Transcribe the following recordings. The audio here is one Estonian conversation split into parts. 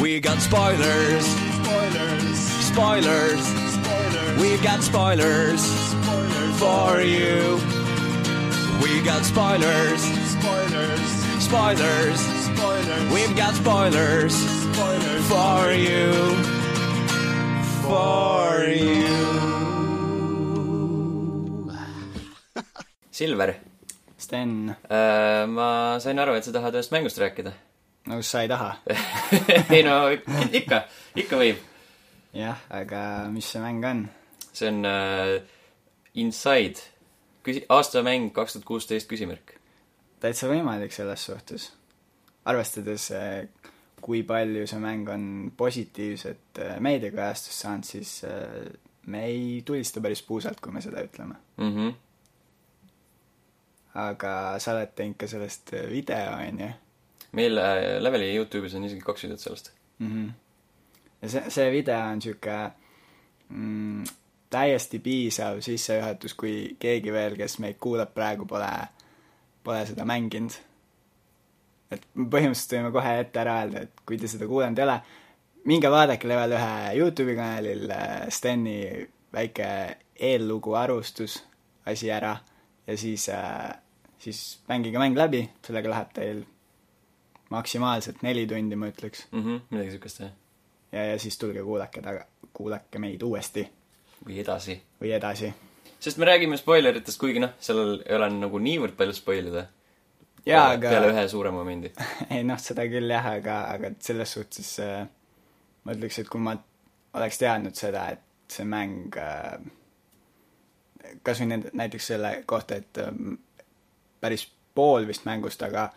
We got spoilers, Spoilers. spoilers. Spoilers. We got spoilers Spoilers. for you. We got spoilers, Spoilers. spoilers. Spoilers. We've got spoilers Spoilers. for you. For you. Silver Sten, äh,, ma sain aru, et sa tahad ühest mängust rääkida. No sa ei taha? ei no ikka, ikka võib. jah, aga mis see mäng on? see on äh, Inside, küsi-, aastamäng kaks tuhat kuusteist küsimärk. täitsa võimalik selles suhtes. arvestades, kui palju see mäng on positiivset äh, meediakajastust saanud, siis äh, me ei tulista päris puusalt, kui me seda ütleme. Mm -hmm. aga sa oled teinud ka sellest äh, video, on ju meil äh, Leveli Youtube'is on isegi kaks videot sellest. mm. -hmm. ja see, see video on sihuke mm, täiesti piisav sissejuhatus, kui keegi veel, kes meid kuulab praegu, pole, pole seda mänginud. et põhimõtteliselt võime kohe ette ära öelda, et kui te seda kuulanud ei ole, minge vaadake Level ühe Youtube'i kanalil äh, Steni väike eellugu arvustus asi ära ja siis äh,, siis mängige mäng läbi, sellega läheb teil maksimaalselt neli tundi, ma ütleks mm. -hmm. midagi siukest jah. ja, ja siis tulge kuulake taga, kuulake meid uuesti või edasi. või edasi. sest me räägime spoileritest, kuigi noh, sellel ei ole nagu niivõrd palju spoilida. jaa, aga peale ühe suurema momendi. ei noh, seda küll jah, aga, aga selles suhtes äh, ma ütleks, et kui ma oleks teadnud seda, et see mäng äh, kas või nende, näiteks selle kohta, et äh, päris pool vist mängust, aga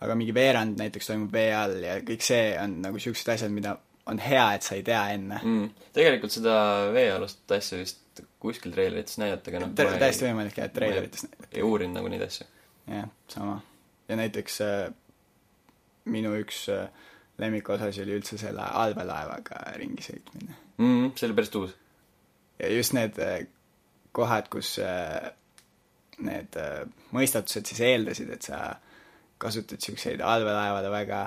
aga mingi veerand näiteks toimub vee all ja kõik see on nagu siuksed asjad, mida on hea, et sa ei tea enne mm.. tegelikult seda veealust asja vist kuskil treilerites näidati, aga noh. täiesti võimalik jah, et treilerites ei uurinud nagu neid asju. jah, sama. ja näiteks äh, minu üks äh, lemmikosasid oli üldse selle allveelaevaga ringi sõitmine. mm,. see oli päris tuus. ja just need äh, kohad, kus äh, need äh, mõistatused siis eeldasid, et sa kasutad siukseid allveelaevade väga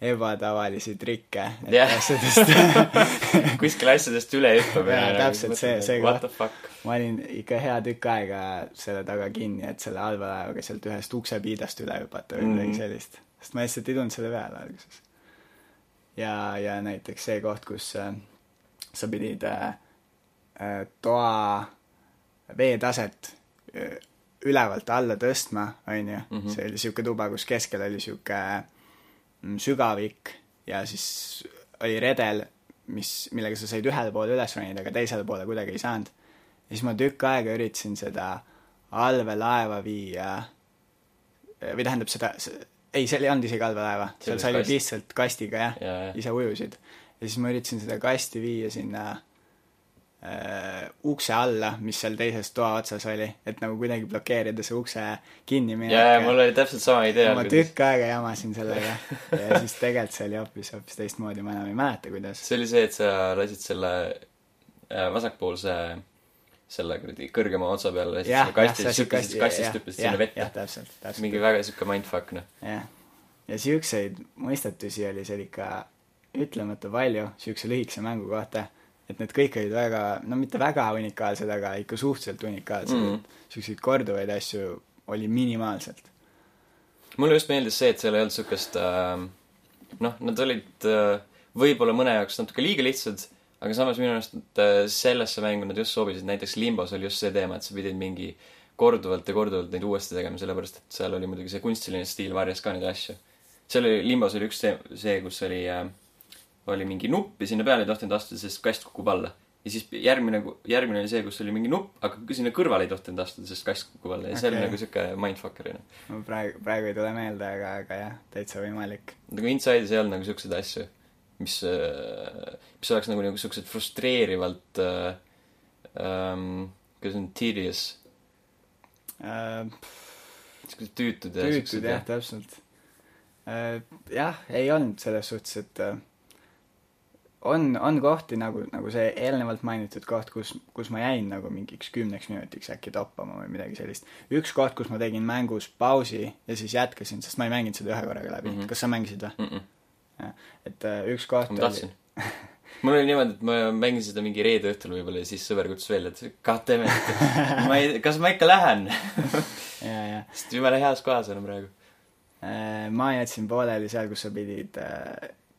ebatavalisi trikke Jah. kuskil asjadest üle hüppab Jaa, täpselt see- see What koht. the fuck. ma olin ikka hea tükk aega selle taga kinni, et selle allveelaevaga sealt ühest uksepiidast üle hüpata või midagi Mhm. sellist. sest ma lihtsalt ei tulnud selle peale alguses. ja, ja näiteks see koht, kus äh, sa pidid äh, äh, toa veetaset äh, ülevalt alla tõstma, onju. Mhm. see oli siuke tuba, kus keskel oli siuke mm, sügavik ja siis oli redel, mis, millega sa said ühele poole üles ronida, aga teisele poole kuidagi ei saanud. ja siis ma tükk aega üritasin seda allveelaeva viia, või tähendab seda, ei, seal ei olnud isegi allveelaeva, seal oli sa olid kast. lihtsalt kastiga jah Jaa, jah. ise ujusid. ja siis ma üritasin seda kasti viia sinna ukse alla, mis seal teises toa otsas oli, et nagu kuidagi blokeerida see ukse kinni ja, ja mul oli täpselt sama idee ma tükk aega jamasin sellega ja siis tegelikult see oli hoopis, hoopis teistmoodi, ma enam ei mäleta, kuidas. see oli see, et sa lasid selle äh, vasakpoolse selle kuradi kõrgema otsa peale ja siis selle kasti, siis hüppasid kastist hüppasid sinna vette. mingi väga siuke mindfuck noh. jah, ja siukseid mõistetusi oli seal ikka ütlemata palju siukse lühikese mängu kohta, et need kõik olid väga, no mitte väga unikaalsed, aga ikka suhteliselt unikaalsed mm., et siukseid korduvaid asju oli minimaalselt. mulle just meeldis see, et seal ei olnud siukest äh, noh, nad olid äh, võib-olla mõne jaoks natuke liiga lihtsad, aga samas minu arust äh, sellesse mängu nad just sobisid, näiteks Limbos oli just see teema, et sa pidid mingi korduvalt ja korduvalt neid uuesti tegema, sellepärast et seal oli muidugi see kunstiline stiil varjas ka neid asju. seal oli, Limbos oli üks see, see, kus oli äh, oli mingi nupp ja sinna peale ei tohtinud astuda, sest kast kukub alla. ja siis järgmine, järgmine oli see, kus oli mingi nupp, aga sinna kõrvale ei tohtinud astuda, sest kast kukub alla ja see oli nagu siuke mindfucker onju. ma praegu, praegu ei tule meelde, aga, aga jah, täitsa võimalik. nagu Inside'is ei olnud nagu siukseid asju, mis, mis oleks nagu, siuksed frustreerivalt äh, ähm,, kuidas on, tedious, Äh, siuksed tüütud ja tüütud jah, täpselt. jah, ei olnud selles suhtes, et äh, on, on kohti nagu, nagu see eelnevalt mainitud koht, kus, kus ma jäin nagu mingiks kümneks minutiks äkki toppama või midagi sellist. üks koht, kus ma tegin mängus pausi ja siis jätkasin, sest ma ei mänginud seda ühe korraga läbi mm. -hmm. kas sa mängisid või? mm. -mm. Et äh, üks koht ma tahtsin. mul oli niimoodi, et ma mängisin seda mingi reede õhtul võib-olla ja siis sõber kutsus välja, et goddammit, ma ei, kas ma ikka lähen? ja, ja sest jumala heas kohas olen praegu. Äh, ma jätsin pooleli seal, kus sa pidid,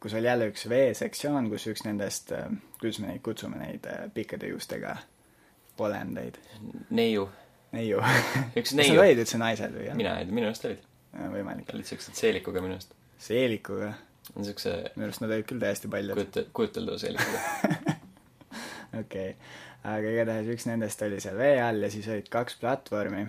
kus oli jälle üks veesektsioon, kus üks nendest, kuidas me neid kutsume, neid äh, pikkade juustega olendeid, neiu, neiu. üks kas nad neiu. olid üldse naised või? mina ei tea, minu arust olid. võimalik. olid siuksed seelikuga minu arust. seelikuga, siukse minu arust nad olid küll täiesti paljud. kujuta-, kujuteldav seelikuga. okei okay., aga igatahes üks nendest oli seal vee all ja siis olid kaks platvormi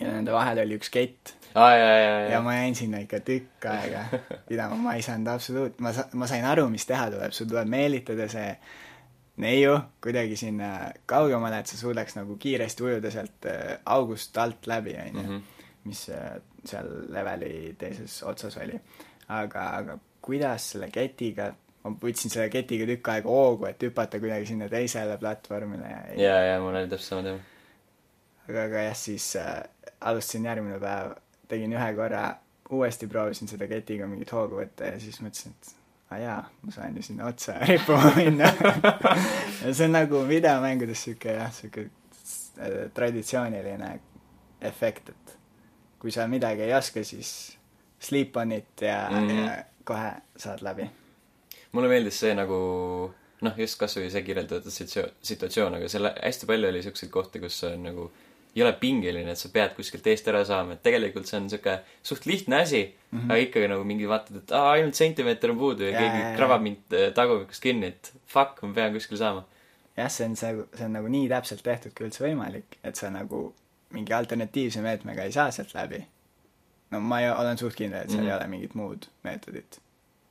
ja nende vahel oli üks kett aa, ja, ja, ja ja. ma jäin sinna ikka tükk aega pidama, ma ei saanud absoluut-, ma sa-, ma sain aru, mis teha tuleb, sul tuleb meelitada see neiu kuidagi sinna kaugemale, et sa suudaks nagu kiiresti ujuda sealt äh, august alt läbi, onju, Mhm. mis äh, seal leveli teises otsas oli. aga, aga kuidas selle ketiga, ma võtsin selle ketiga tükk aega hoogu, et hüpata kuidagi sinna teisele platvormile ja ja, ja mul oli täpselt sama teema. aga, aga jah, siis äh, alustasin järgmine päev, tegin ühe korra, uuesti proovisin seda ketiga mingit hoogu võtta ja siis mõtlesin, et aa jaa, ma saan ju sinna otsa rippuma minna. ja see on nagu videomängudes sihuke jah, sihuke äh, traditsiooniline efekt, et kui sa midagi ei oska, siis sleep on it ja mm. -hmm. ja kohe saad läbi. mulle meeldis see nagu noh, just kasvõi see kirjeldatud situatsioon, aga seal hästi palju oli siukseid kohti, kus on nagu ei ole pingeline, et sa pead kuskilt eest ära saama, et tegelikult see on siuke suht lihtne asi mm, -hmm. aga ikkagi nagu mingi vaatad, et aa, ainult sentimeeter on puudu ja, ja keegi jaa. krabab mind äh, tagumikust kinni, et fuck, ma pean kuskil saama. jah, see on see, see on nagu nii täpselt tehtud kui üldse võimalik, et sa nagu mingi alternatiivse meetmega ei saa sealt läbi. no ma ei, olen suht kindel, et seal mm. -hmm. ei ole mingit muud meetodit.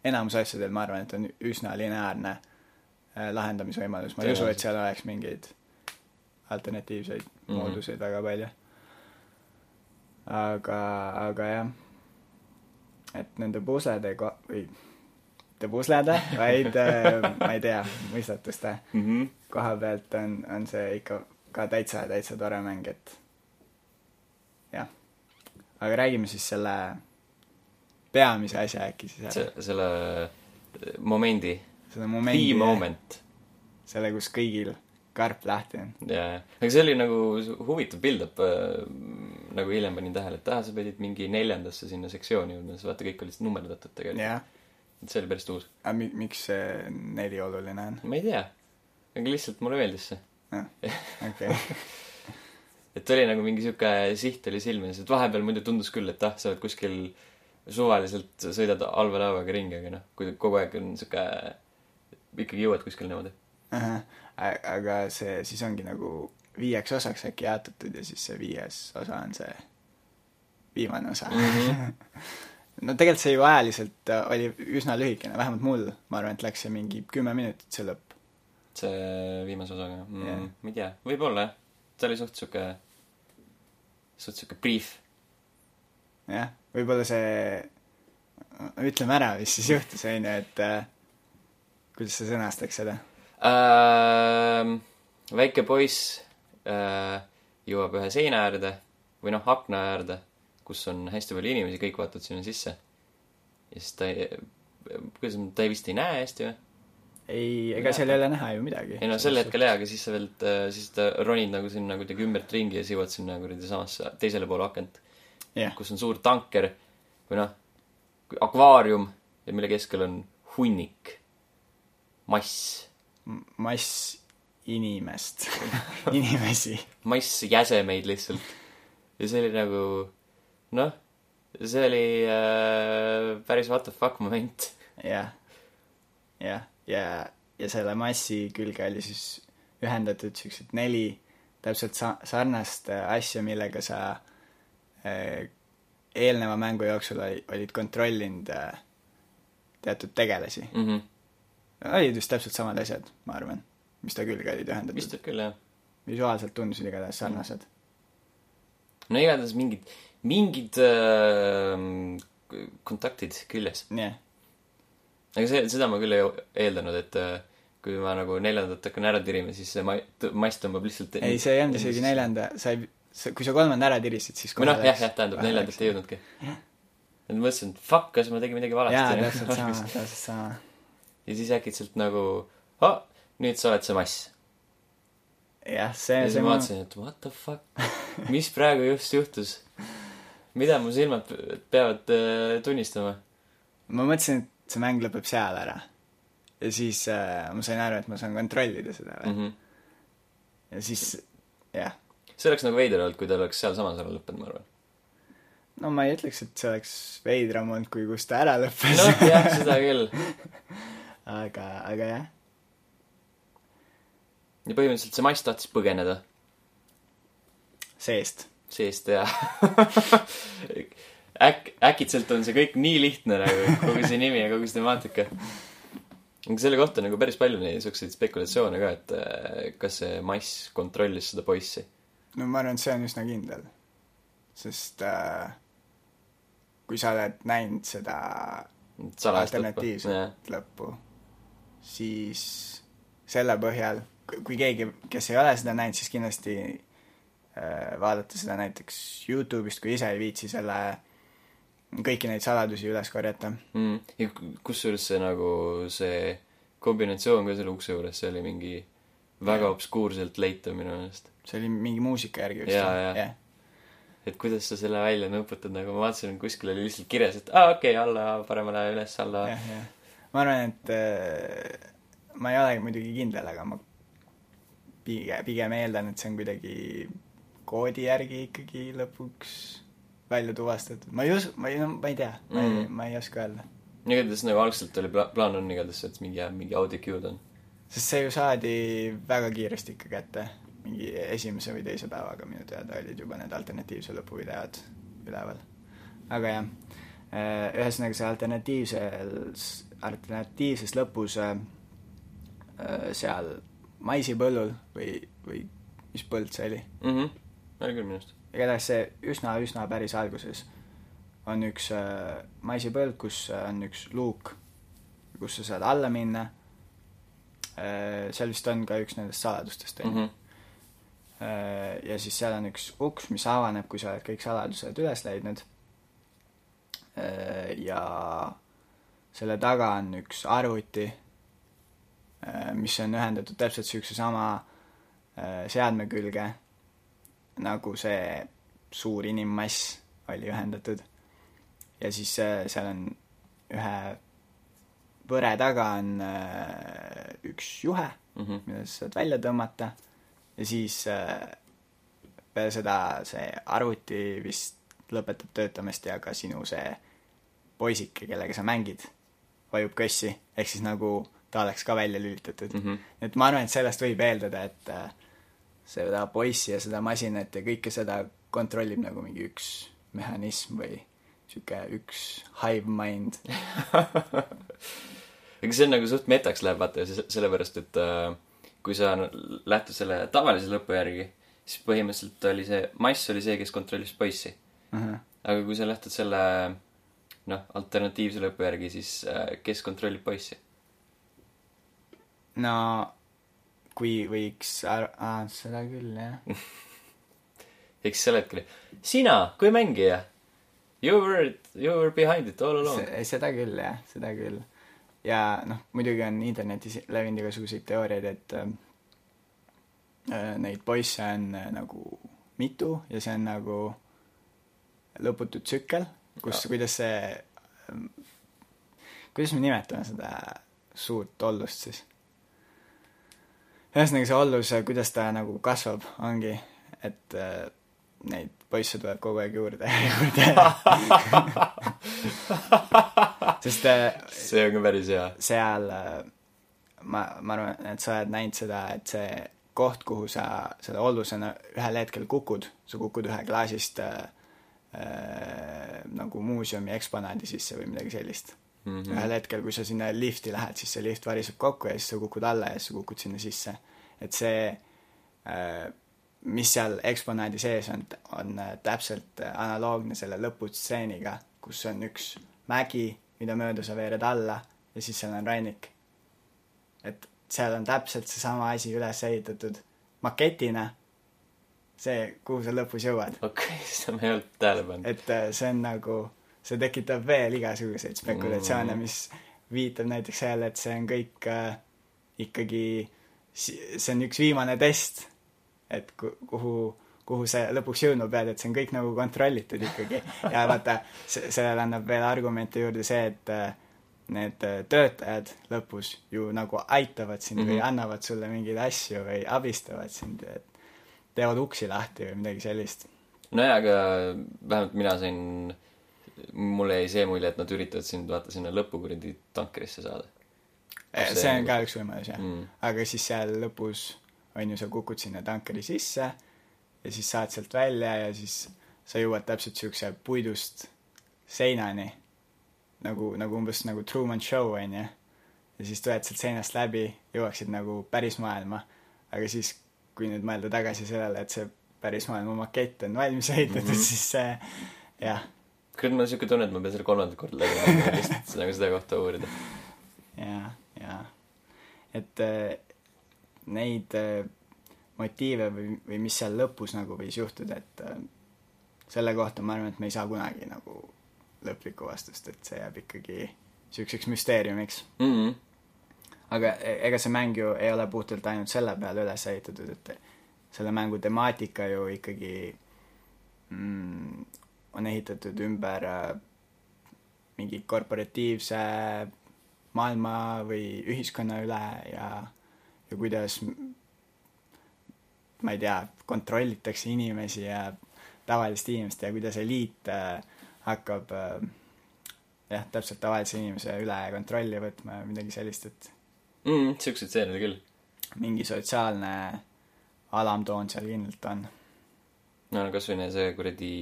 enamus asjadel ma arvan, et on üsna lineaarne äh, lahendamisvõimalus, ma ei usu, et seal oleks mingeid alternatiivseid mm Mhm. -hmm. mooduseid väga palju. aga, aga jah, et nende puslede ko-, või mitte puslede, vaid äh, ma ei tea, mõistatuste Mm -hmm. koha pealt on, on see ikka ka täitsa, täitsa tore mäng, et jah. aga räägime siis selle peamise asja äkki siis ära. selle momendi, selle the momendi, moment. selle, kus kõigil karp lahti on. jaa, aga see oli nagu huvitav build-up äh,, nagu hiljem panin tähele, et aa, sa pidid mingi neljandasse sinna sektsiooni jõudma, siis vaata, kõik olid nummerdatud tegelikult. et see oli päris uus. aga mi-, miks see neli oluline on? ma ei tea, aga lihtsalt mulle meeldis see. okei, et oli nagu mingi sihuke siht oli silme ees, et vahepeal muidu tundus küll, et ah, sa oled kuskil suvaliselt sõidad halva laevaga ringi, aga noh, kui kogu aeg on sihuke, ikkagi jõuad kuskile niimoodi. Aga see siis ongi nagu viieks osaks äkki jaotatud ja siis see viies osa on see viimane osa mm. Mhm. no tegelikult see ju ajaliselt äh, oli üsna lühikene, vähemalt mul, ma arvan, et läks see mingi kümme minutit, see lõpp. see viimase osaga mm, yeah.. ma ei tea, võib-olla jah. ta oli suht sihuke, suht sihuke brief. jah, võib-olla see, ütleme ära, mis siis juhtus, on ju, et äh, kuidas sa sõnastaks seda? ähm,. väike poiss äh, jõuab ühe seina äärde või noh, akna äärde, kus on hästi palju inimesi, kõik vaatavad sinna sisse. ja siis ta ei, kuidas, ta ei vist ei näe hästi või? ei, ega seal ei ole näha ju midagi. ei no sel hetkel jaa, aga siis sa veel, siis ta ronid nagu sinna kuidagi ümbert ringi ja siis jõuad sinna kuradi samasse teisele poole akent, jah, kus on suur tanker või noh, akvaarium ja mille keskel on hunnik, mass, mass inimest, inimesi. mass jäsemeid lihtsalt. ja see oli nagu noh, see oli äh, päris what the fuck moment. jah, jah, ja, ja selle massi külge oli siis ühendatud siuksed neli täpselt sa-, sarnast äh, asja, millega sa äh, eelneva mängu jooksul oli, olid kontrollinud äh, teatud tegelasi. Mm -hmm. Olid just täpselt samad asjad, ma arvan, mis ta külge olid vist ühendatud. võib küll jah. visuaalselt tundusid igatahes sarnased. no igatahes mingid, mingid äh, kontaktid küljes. nii, aga see, seda ma küll ei eeldanud, et äh, kui ma nagu neljandat hakkan ära tirima, siis see ma-, mass tõmbab lihtsalt ei, see ei olnud isegi. neljanda, sa ei, sa, kui sa kolmanda ära tirisid, siis või noh, jah, jah, tähendab neljandat ei. jõudnudki. et mõtlesin, et fuck, kas ma tegin midagi valesti jaa, täpselt sama, täpselt sama. Ja siis äkitselt nagu, ah, nüüd sa oled see mass. jah, see ja, siis ma vaatasin, et what the fuck, mis praegu just juhtus. mida mu silmad pe- peavad äh, tunnistama? ma mõtlesin, et see mäng lõpeb seal ära. ja siis äh, ma sain aru, et ma saan kontrollida seda veel mm. -hmm. ja siis, jah. see oleks nagu veider olnud, kui ta oleks sealsamas ära lõppenud, ma arvan. no ma ei ütleks, et see oleks veidram olnud, kui kus ta ära lõppes noh, jah, seda küll. aga, aga jah. ja põhimõtteliselt see mass tahtis põgeneda seest. seest ja äk-, äkitselt on see kõik nii lihtne nagu, kogu see nimi ja kogu see temaatika. aga selle kohta nagu päris palju neid siukseid spekulatsioone ka, et äh, kas see mass kontrollis seda poissi. no ma arvan, et see on üsna kindel. sest äh, kui sa oled näinud seda alternatiivset lõppu, siis selle põhjal, kui keegi, kes ei ole seda näinud, siis kindlasti äh, vaadata seda näiteks Youtube'ist, kui ise ei viitsi selle, kõiki neid saladusi üles korjata. mm.. ja ku- kusjuures see nagu see kombinatsioon ka selle ukse juures, see oli mingi väga obskuurselt leitav minu meelest. see oli mingi muusika järgi vist Jaa, jaa. jah. et kuidas sa selle välja nõputad, nagu ma vaatasin, kuskil oli lihtsalt kirjas, et aa okei okay,, alla, paremale, üles, alla. Ma arvan, et äh, ma ei ole muidugi kindel, aga ma pigem, pigem eeldan, et see on kuidagi koodi järgi ikkagi lõpuks välja tuvastatud. ma ei usu, ma ei, no ma ei tea, ma ei mm., ma ei oska öelda. igatahes nagu algselt oli pla-, plaan on igatahes, et mingi, mingi audio cue'd on. sest see ju saadi väga kiiresti ikka kätte. mingi esimese või teise päevaga minu teada olid juba need alternatiivse lõpuvideod üleval. aga jah, ühesõnaga see alternatiivses, alternatiivses lõpus äh, äh, seal maisipõllul või, või mis põld see oli, mhmh, oli küll minu arust. igatahes see üsna-üsna päris alguses on üks äh, maisipõld, kus äh, on üks luuk, kus sa saad alla minna äh,. seal vist on ka üks nendest saladustest, on ju. mhmh, Äh, ja siis seal on üks uks, mis avaneb, kui sa oled kõik saladused üles leidnud. Ja selle taga on üks arvuti, mis on ühendatud täpselt siukse sama äh, seadme külge, nagu see suur inimmass oli ühendatud. ja siis äh, seal on ühe võre taga on äh, üks juhe, mhmh, mida sa saad välja tõmmata ja siis äh, peale seda see arvuti vist lõpetab töötamist ja ka sinu see poisike, kellega sa mängid, vajub kössi, ehk siis nagu ta oleks ka välja lülitatud mm. -hmm. et ma arvan, et sellest võib eeldada, et äh, seda poissi ja seda masinat ja kõike seda kontrollib nagu mingi üks mehhanism või sihuke üks hive mind. ega see on nagu suht metaks läheb vaata se- sellepärast, et äh, kui sa lähtud selle tavalise lõpu järgi, siis põhimõtteliselt oli see, mass oli see, kes kontrollis poissi. aga kui sa lähtud selle noh, alternatiivse lõpu järgi, siis äh, kes kontrollib poissi? no kui võiks ar-, aa, seda küll, jah. eks sel hetkel, sina kui mängija, you were, you were behind it all along. Se- seda küll jah, seda küll. ja noh, muidugi on internetis levinud igasuguseid teooriaid, et äh, neid poisse on äh, nagu mitu ja see on nagu lõputu tsükkel, kus, kuidas see ähm,, kuidas me nimetame seda suurt ollust siis? ühesõnaga see ollus, kuidas ta nagu kasvab, ongi, et äh, neid poisse tuleb kogu aeg juurde ja juurde. sest äh, see on ka päris hea. seal äh, ma, ma arvan, et sa oled näinud seda, et see koht, kuhu sa selle ollusena ühel hetkel kukud, sa kukud ühe klaasist äh, äh, nagu muuseumi eksponaadi sisse või midagi sellist mm. -hmm. ühel hetkel, kui sa sinna lifti lähed, siis see lift variseb kokku ja siis sa kukud alla ja siis sa kukud sinna sisse. et see äh, mis seal eksponaadi sees on, on äh, täpselt äh, analoogne selle lõpustseeniga, kus on üks mägi, mida mööda sa veered alla ja siis seal on rannik. et seal on täpselt seesama asi üles ehitatud maketina, see, kuhu sa lõpus jõuad. okei okay,, seda ma ei olnud tähele pannud. et äh, see on nagu see tekitab veel igasuguseid spekulatsioone Mm. mis viitab näiteks sellele, et see on kõik äh, ikkagi, see on üks viimane test, et ku- kuhu, kuhu sa lõpuks jõudma pead, et see on kõik nagu kontrollitud ikkagi. ja vaata, sellele annab veel argumente juurde see, et äh, need äh, töötajad lõpus ju nagu aitavad sind mm -hmm. Mhm. või annavad sulle mingeid asju või abistavad sind, et teevad uksi lahti või midagi sellist. nojah, aga vähemalt mina sain, mulle jäi see mulje, et nad üritavad sind vaata sinna lõppu kuradi tankerisse saada See- see on ka üks võimalus, jah mm.. aga siis seal lõpus on ju, sa kukud sinna tankeri sisse ja siis saad sealt välja ja siis sa jõuad täpselt siukse puidust seinani. nagu, nagu umbes nagu Truman Show on ju. ja siis tuled sealt seinast läbi, jõuaksid nagu päris maailma. aga siis, kui nüüd mõelda tagasi sellele, et see päris maailma makett on valmis ehitatud mm. -hmm. siis see jah, kurat, mul on siuke tunne, et ma pean selle kolmandat korda läbi lihtsalt nagu seda kohta uurida. ja, ja et äh, neid äh, motiive või, või mis seal lõpus nagu võis juhtuda, et äh, selle kohta ma arvan, et me ei saa kunagi nagu lõplikku vastust, et see jääb ikkagi siukseks müsteeriumiks. Mm -hmm. Aga e- ega see mäng ju ei ole puhtalt ainult selle peale üles ehitatud, et selle mängu temaatika ju ikkagi mm, on ehitatud ümber äh, mingi korporatiivse maailma või ühiskonna üle ja, ja kuidas ma ei tea, kontrollitakse inimesi ja tavalist inimest ja kuidas eliit äh, hakkab äh, jah, täpselt tavalise inimese üle kontrolli võtma ja midagi sellist, et Mm siukseid oli küll. mingi sotsiaalne alamtoon seal kindlalt on. no kasvõi see kuradi,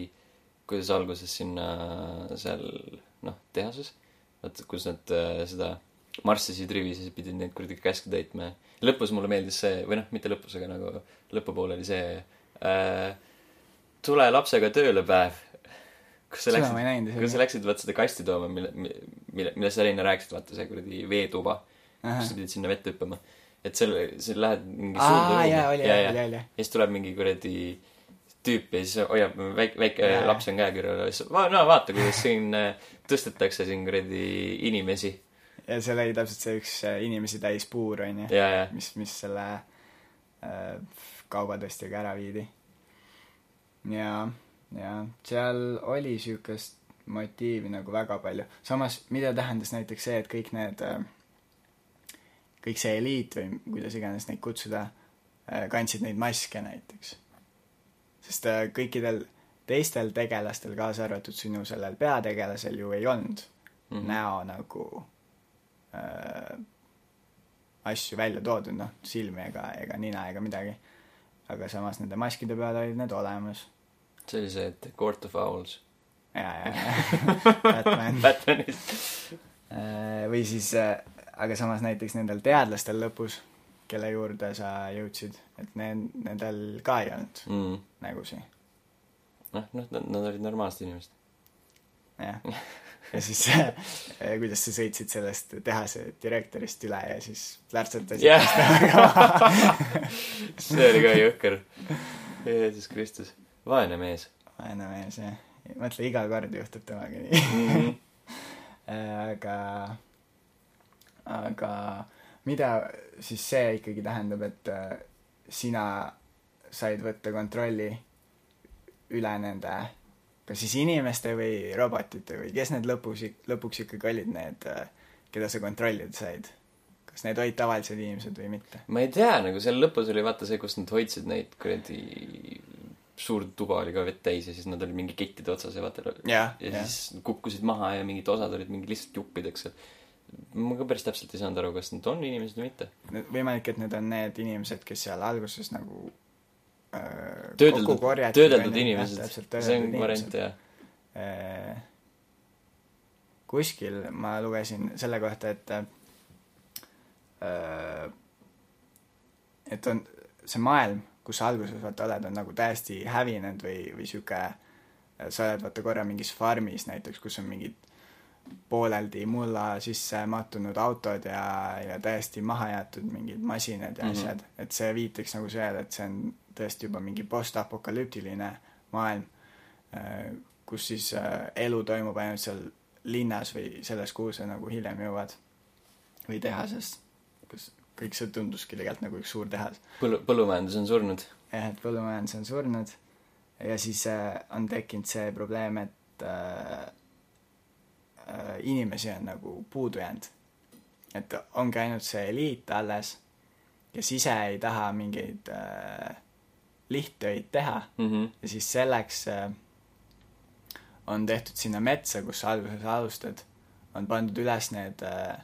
kuidas alguses sinna seal noh, tehases, vaata kus nad äh, seda marssisid rivis ja siis pidid neid kuradi käske täitma ja lõpus mulle meeldis see, või noh, mitte lõpus, aga nagu lõpupoole oli see äh, tule lapsega tööle päev. kus sa läksid, kus sa läksid vaata seda kasti tooma, mille, mille, millest sa enne rääkisid, vaata see kuradi veetuba, kus sa pidid sinna vette hüppama. et selle, sa lähed mingi suurde ruumi oli, oli. ja siis tuleb mingi kuradi tüüp ja siis hoiab väike, väike Jaa. laps on käekirjal ja siis va- no vaata, kuidas siin äh, tõstetakse siin kuradi inimesi. ja seal oli täpselt see üks äh, inimesi täis puur, onju. ja, ja, mis, mis selle äh, kaubatõstiga ära viidi. ja, ja seal oli siukest motiivi nagu väga palju. samas, mida tähendas näiteks see, et kõik need äh, kõik see eliit või kuidas iganes neid kutsuda, kandsid neid maske näiteks. sest äh, kõikidel teistel tegelastel, kaasa arvatud sinu sellel peategelasel ju ei olnud mm -hmm. näo nagu äh, asju välja toodud, noh, silmi ega, ega nina ega midagi. aga samas nende maskide peal olid need olemas. see oli see, et Court of Owls. ja, ja, ja Batman. Batmanist. Äh, või siis, aga samas näiteks nendel teadlastel lõpus, kelle juurde sa jõudsid, et need, nendel ka ei olnud Mm. nägusid, noh, noh, nad olid normaalsed inimesed. jah. ja siis äh, kuidas sa sõitsid sellest tehase direktorist üle ja siis plärtsatasid yeah. see oli ka jõhker. Jeesus Kristus. vaene mees vaene mees, jah. mõtle, iga kord juhtub temaga nii. mm. -hmm. aga, aga mida siis see ikkagi tähendab, et äh, sina said võtta kontrolli üle nende kas siis inimeste või robotite või kes need lõpus, lõpuks ikkagi olid need, keda sa kontrollida said? kas need olid tavalised inimesed või mitte? ma ei tea, nagu seal lõpus oli vaata see, kus nad hoidsid neid kuradi, suur tuba oli ka vett täis ja siis nad olid mingi kettide otsas ja vaata jah, ja jah. siis kukkusid maha ja mingid osad olid mingi lihtsalt juppideks ja ma ka päris täpselt ei saanud aru, kas nad on inimesed või mitte. võimalik, et need on need inimesed, kes seal alguses nagu äh, töödeldud, töödeldud inimesed, see on variant jah. Äh, kuskil ma lugesin selle kohta, et äh, et on see maailm, kus sa alguses vaata oled, on nagu täiesti hävinenud või, või sihuke, sa oled vaata korra mingis farmis näiteks, kus on mingid pooleldi mulla sisse mattunud autod ja, ja täiesti maha jäetud mingid masinad ja Mhm. asjad, et see viitaks nagu sellele, et see on tõesti juba mingi postapokalüptiline maailm, kus siis äh, elu toimub ainult seal linnas või selles, kuhu sa nagu hiljem jõuad. või tehases, kus kõik see tunduski tegelikult nagu üks suur tehas. põllu, põllumajandus on surnud. jah, et põllumajandus on surnud ja siis äh, on tekkinud see probleem, et äh, äh, inimesi on nagu puudu jäänud. et ongi ainult see eliit alles, kes ise ei taha mingeid äh, lihttöid teha Mhm. ja siis selleks äh, on tehtud sinna metsa, kus sa alguses alustad, on pandud üles need äh,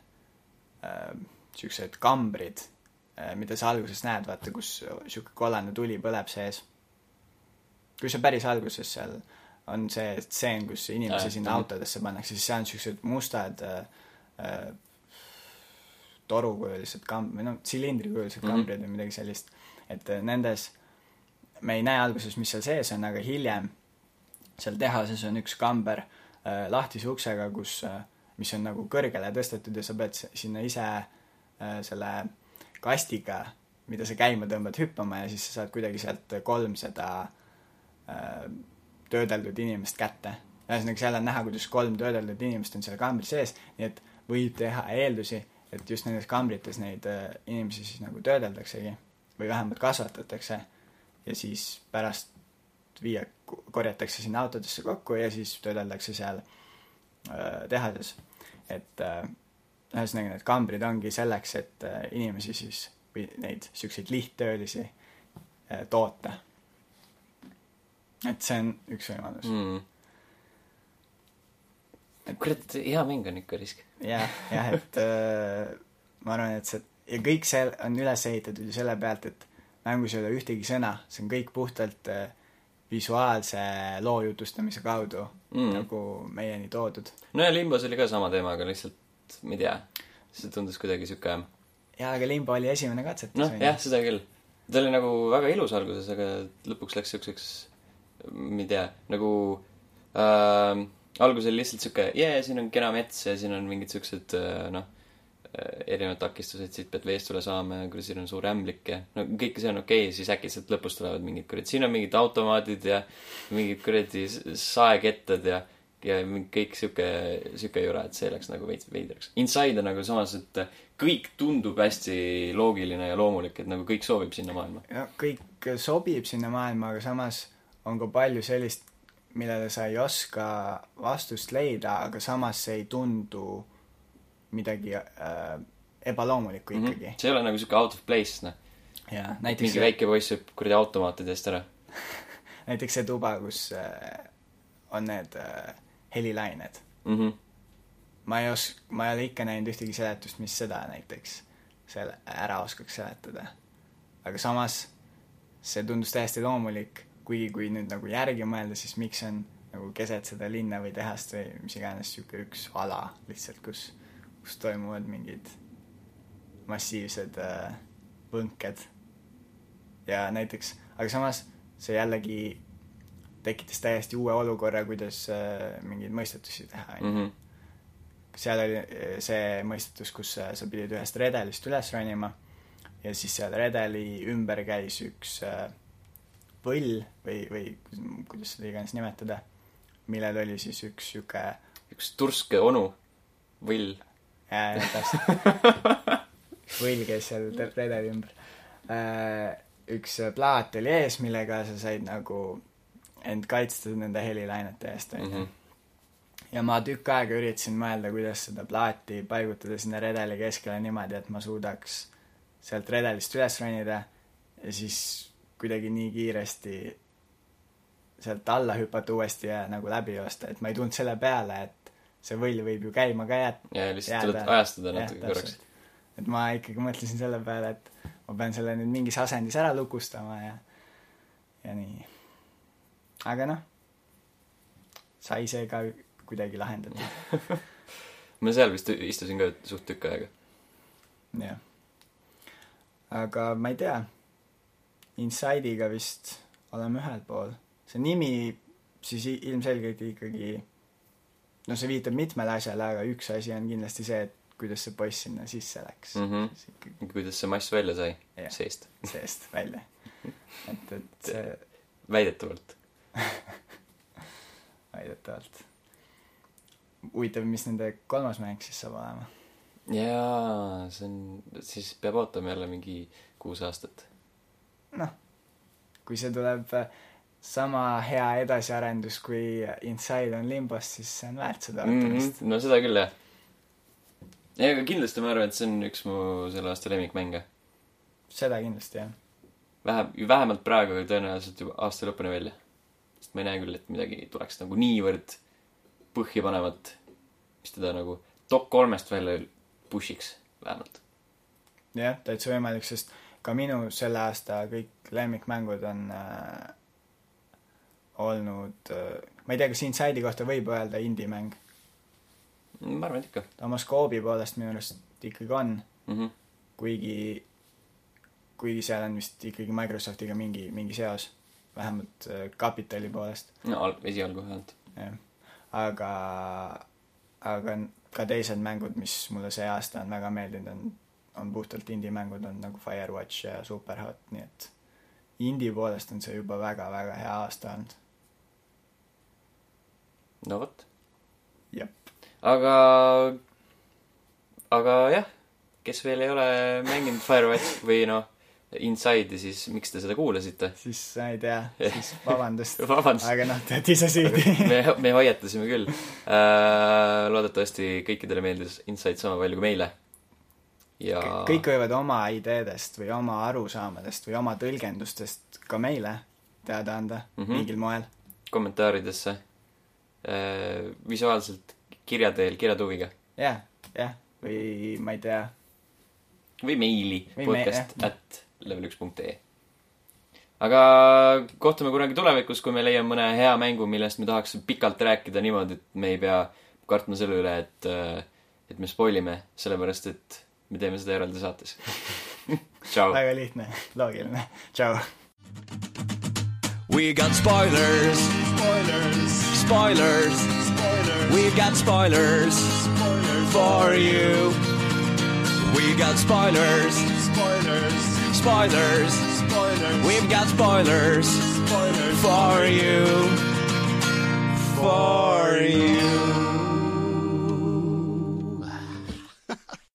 äh, siuksed kambrid äh,, mida sa alguses näed, vaata, kus sihuke kollane tuli põleb sees. kui sa päris alguses seal on see stseen, kus inimesi Äh, sinna autodesse pannakse, siis seal on siuksed mustad äh, äh, torukujulised kamb-, või noh, tsilindrikujulised Mhm. kambrid või midagi sellist. et äh, nendes me ei näe alguses, mis seal sees on, aga hiljem seal tehases on üks kamber äh, lahtise uksega, kus äh,, mis on nagu kõrgele tõstetud ja sa pead sinna ise äh, selle kastiga, mida sa käima tõmbad, hüppama ja siis sa saad kuidagi sealt kolm seda äh, töödeldud inimest kätte. ühesõnaga, seal on näha, kuidas kolm töödeldud inimest on seal kambri sees, nii et võib teha eeldusi, et just nendes kambrites neid äh, inimesi siis nagu töödeldaksegi või vähemalt kasvatatakse ja siis pärast viia, korjatakse sinna autodesse kokku ja siis töödeldakse seal äh, tehases. et äh, ühesõnaga, need kambrid ongi selleks, et äh, inimesi siis või neid siukseid lihttöölisi äh, toota. Et see on üks võimalus mm.. mm.. kurat, hea mäng on ikka risk. jah, jah, et äh, ma arvan, et see ja kõik see on üles ehitatud ju selle pealt, et mängus ei ole ühtegi sõna, see on kõik puhtalt äh, visuaalse loo jutustamise kaudu mm. nagu meieni toodud. no ja Limbos oli ka sama teema, aga lihtsalt, ma ei tea, see tundus kuidagi sihuke, jaa, aga Limbo oli esimene katsetus noh, jah, seda küll. ta oli nagu väga ilus alguses, aga lõpuks läks siukseks, ma ei tea, nagu äh, alguses oli lihtsalt sihuke, jee, siin on kena mets ja siin on mingid siuksed äh, noh, erinevad takistused, siit pead veest üle saama ja kuidas siin on suur ämblik ja no kõik see on okei okay,, siis äkitselt lõpus tulevad mingid kuradi, siin on mingid automaadid ja mingid kuradi saekettad ja ja kõik sihuke, sihuke jura, et see läks nagu veits veidraks. Inside on nagu samas, et kõik tundub hästi loogiline ja loomulik, et nagu kõik soovib sinna maailma. no kõik sobib sinna maailma, aga samas on ka palju sellist, millele sa ei oska vastust leida, aga samas see ei tundu midagi äh, ebaloomulikku Mhm. ikkagi mm. see ei ole nagu sihuke out of place, noh. -hmm. ja näiteks mingi väike poiss hüppab kuradi automaatide eest ära. näiteks see tuba, kus äh, on need äh, helilained. Mhm. ma ei os-, ma ei ole ikka näinud ühtegi seletust, mis seda näiteks selle ära oskaks seletada. aga samas see tundus täiesti loomulik, kuigi kui nüüd nagu järgi mõelda, siis miks on nagu keset seda linna või tehast või mis iganes niisugune üks ala lihtsalt, kus, kus toimuvad mingid massiivsed äh, põnked. ja näiteks, aga samas see jällegi tekitas täiesti uue olukorra, kuidas äh, mingeid mõistetusi teha, onju. Mhm. seal oli eh, see mõistetus, kus sa, sa pidid ühest redelist üles ronima ja siis seal redeli ümber käis üks äh, võll või, või kuidas seda iganes nimetada, millel oli siis üks sihuke üks turske onu, võll. äh, täpselt, võll käis seal redeli ümber äh,. üks plaat oli ees, millega sa said nagu end kaitsta nende helilainete eest, onju Mhm. ja ma tükk aega üritasin mõelda, kuidas seda plaati paigutada sinna redeli keskele niimoodi, et ma suudaks sealt redelist üles ronida ja siis kuidagi nii kiiresti sealt alla hüpata uuesti ja nagu läbi joosta, et ma ei tulnud selle peale, et see võll võib ju käima ka jää-. ja lihtsalt tuled ajastada natuke korraks. et ma ikkagi mõtlesin selle peale, et ma pean selle nüüd mingis asendis ära lukustama ja, ja nii. aga noh, sai see ka kuidagi lahendatud, ma seal vist istusin ka suht tükk aega. jah. aga ma ei tea, Inside'iga vist oleme ühel pool. see nimi siis ilmselgelt ikkagi, no see viitab mitmele asjale, aga üks asi on kindlasti see, et kuidas see poiss sinna sisse läks mm. Siis ikkagi kuidas see mass välja sai Jah. seest, seest välja. et, et see, väidetavalt. väidetavalt. huvitav, mis nende kolmas mäng siis saab olema. jaa, see on, siis peab ootama jälle mingi kuus aastat. noh, kui see tuleb äh, sama hea edasiarendus kui Inside on Limbos, siis see on väärt seda mm. ootamist. -hmm. no seda küll, jah. ei, aga kindlasti ma arvan, et see on üks mu selle aasta lemmikmänge. seda kindlasti, jah. vähe, vähemalt praegu, aga tõenäoliselt juba aasta lõpuni välja. sest ma ei näe küll, et midagi tuleks nagu niivõrd põhjapanevat, mis teda nagu top kolmest välja push'iks, vähemalt. jah, täitsa võimalik, sest ka minu selle aasta kõik lemmikmängud on äh, olnud äh,, ma ei tea, kas Inside'i kohta võib öelda indie-mäng. ma arvan, et ikka oma skoobi poolest minu arust ikkagi on, mm. -hmm. kuigi, kuigi seal on vist ikkagi Microsoftiga mingi, mingi seos, vähemalt äh, kapitali poolest, no al-, esialgu vähemalt. jah. aga, aga ka teised mängud, mis mulle see aasta on väga meeldinud, on, on puhtalt indie-mängud, on nagu Firewatch ja Superhot, nii et indie poolest on see juba väga-väga hea aasta olnud. no vot. jep. aga, aga jah, kes veel ei ole mänginud Firewatch või noh, Inside'i, siis miks te seda kuulasite? siis ma ei tea, siis vabandust. aga noh, te olete ise süüdi. me, me hoiatasime küll. loodetavasti kõikidele meeldis Inside sama palju kui meile. Ja kõik võivad oma ideedest või oma arusaamadest või oma tõlgendustest ka meile teada anda mm. -hmm. mingil moel. kommentaaridesse äh, visuaalselt kirja teel, kirjatuviga jah, jah, või ma ei tea, või meili Või me- podcast jah. at level1.ee. aga kohtume kunagi tulevikus, kui me leiame mõne hea mängu, millest me tahaks pikalt rääkida niimoodi, et me ei pea kartma selle üle, et, et me spoil ime, sellepärast et me teeme seda eraldi saates. tšau. väga lihtne, loogiline, tšau. We got spoilers, Spoilers. spoilers. Spoilers. We got spoilers Spoilers. for you. We got spoilers, Spoilers. spoilers. Spoilers. We've got spoilers Spoilers. for you. For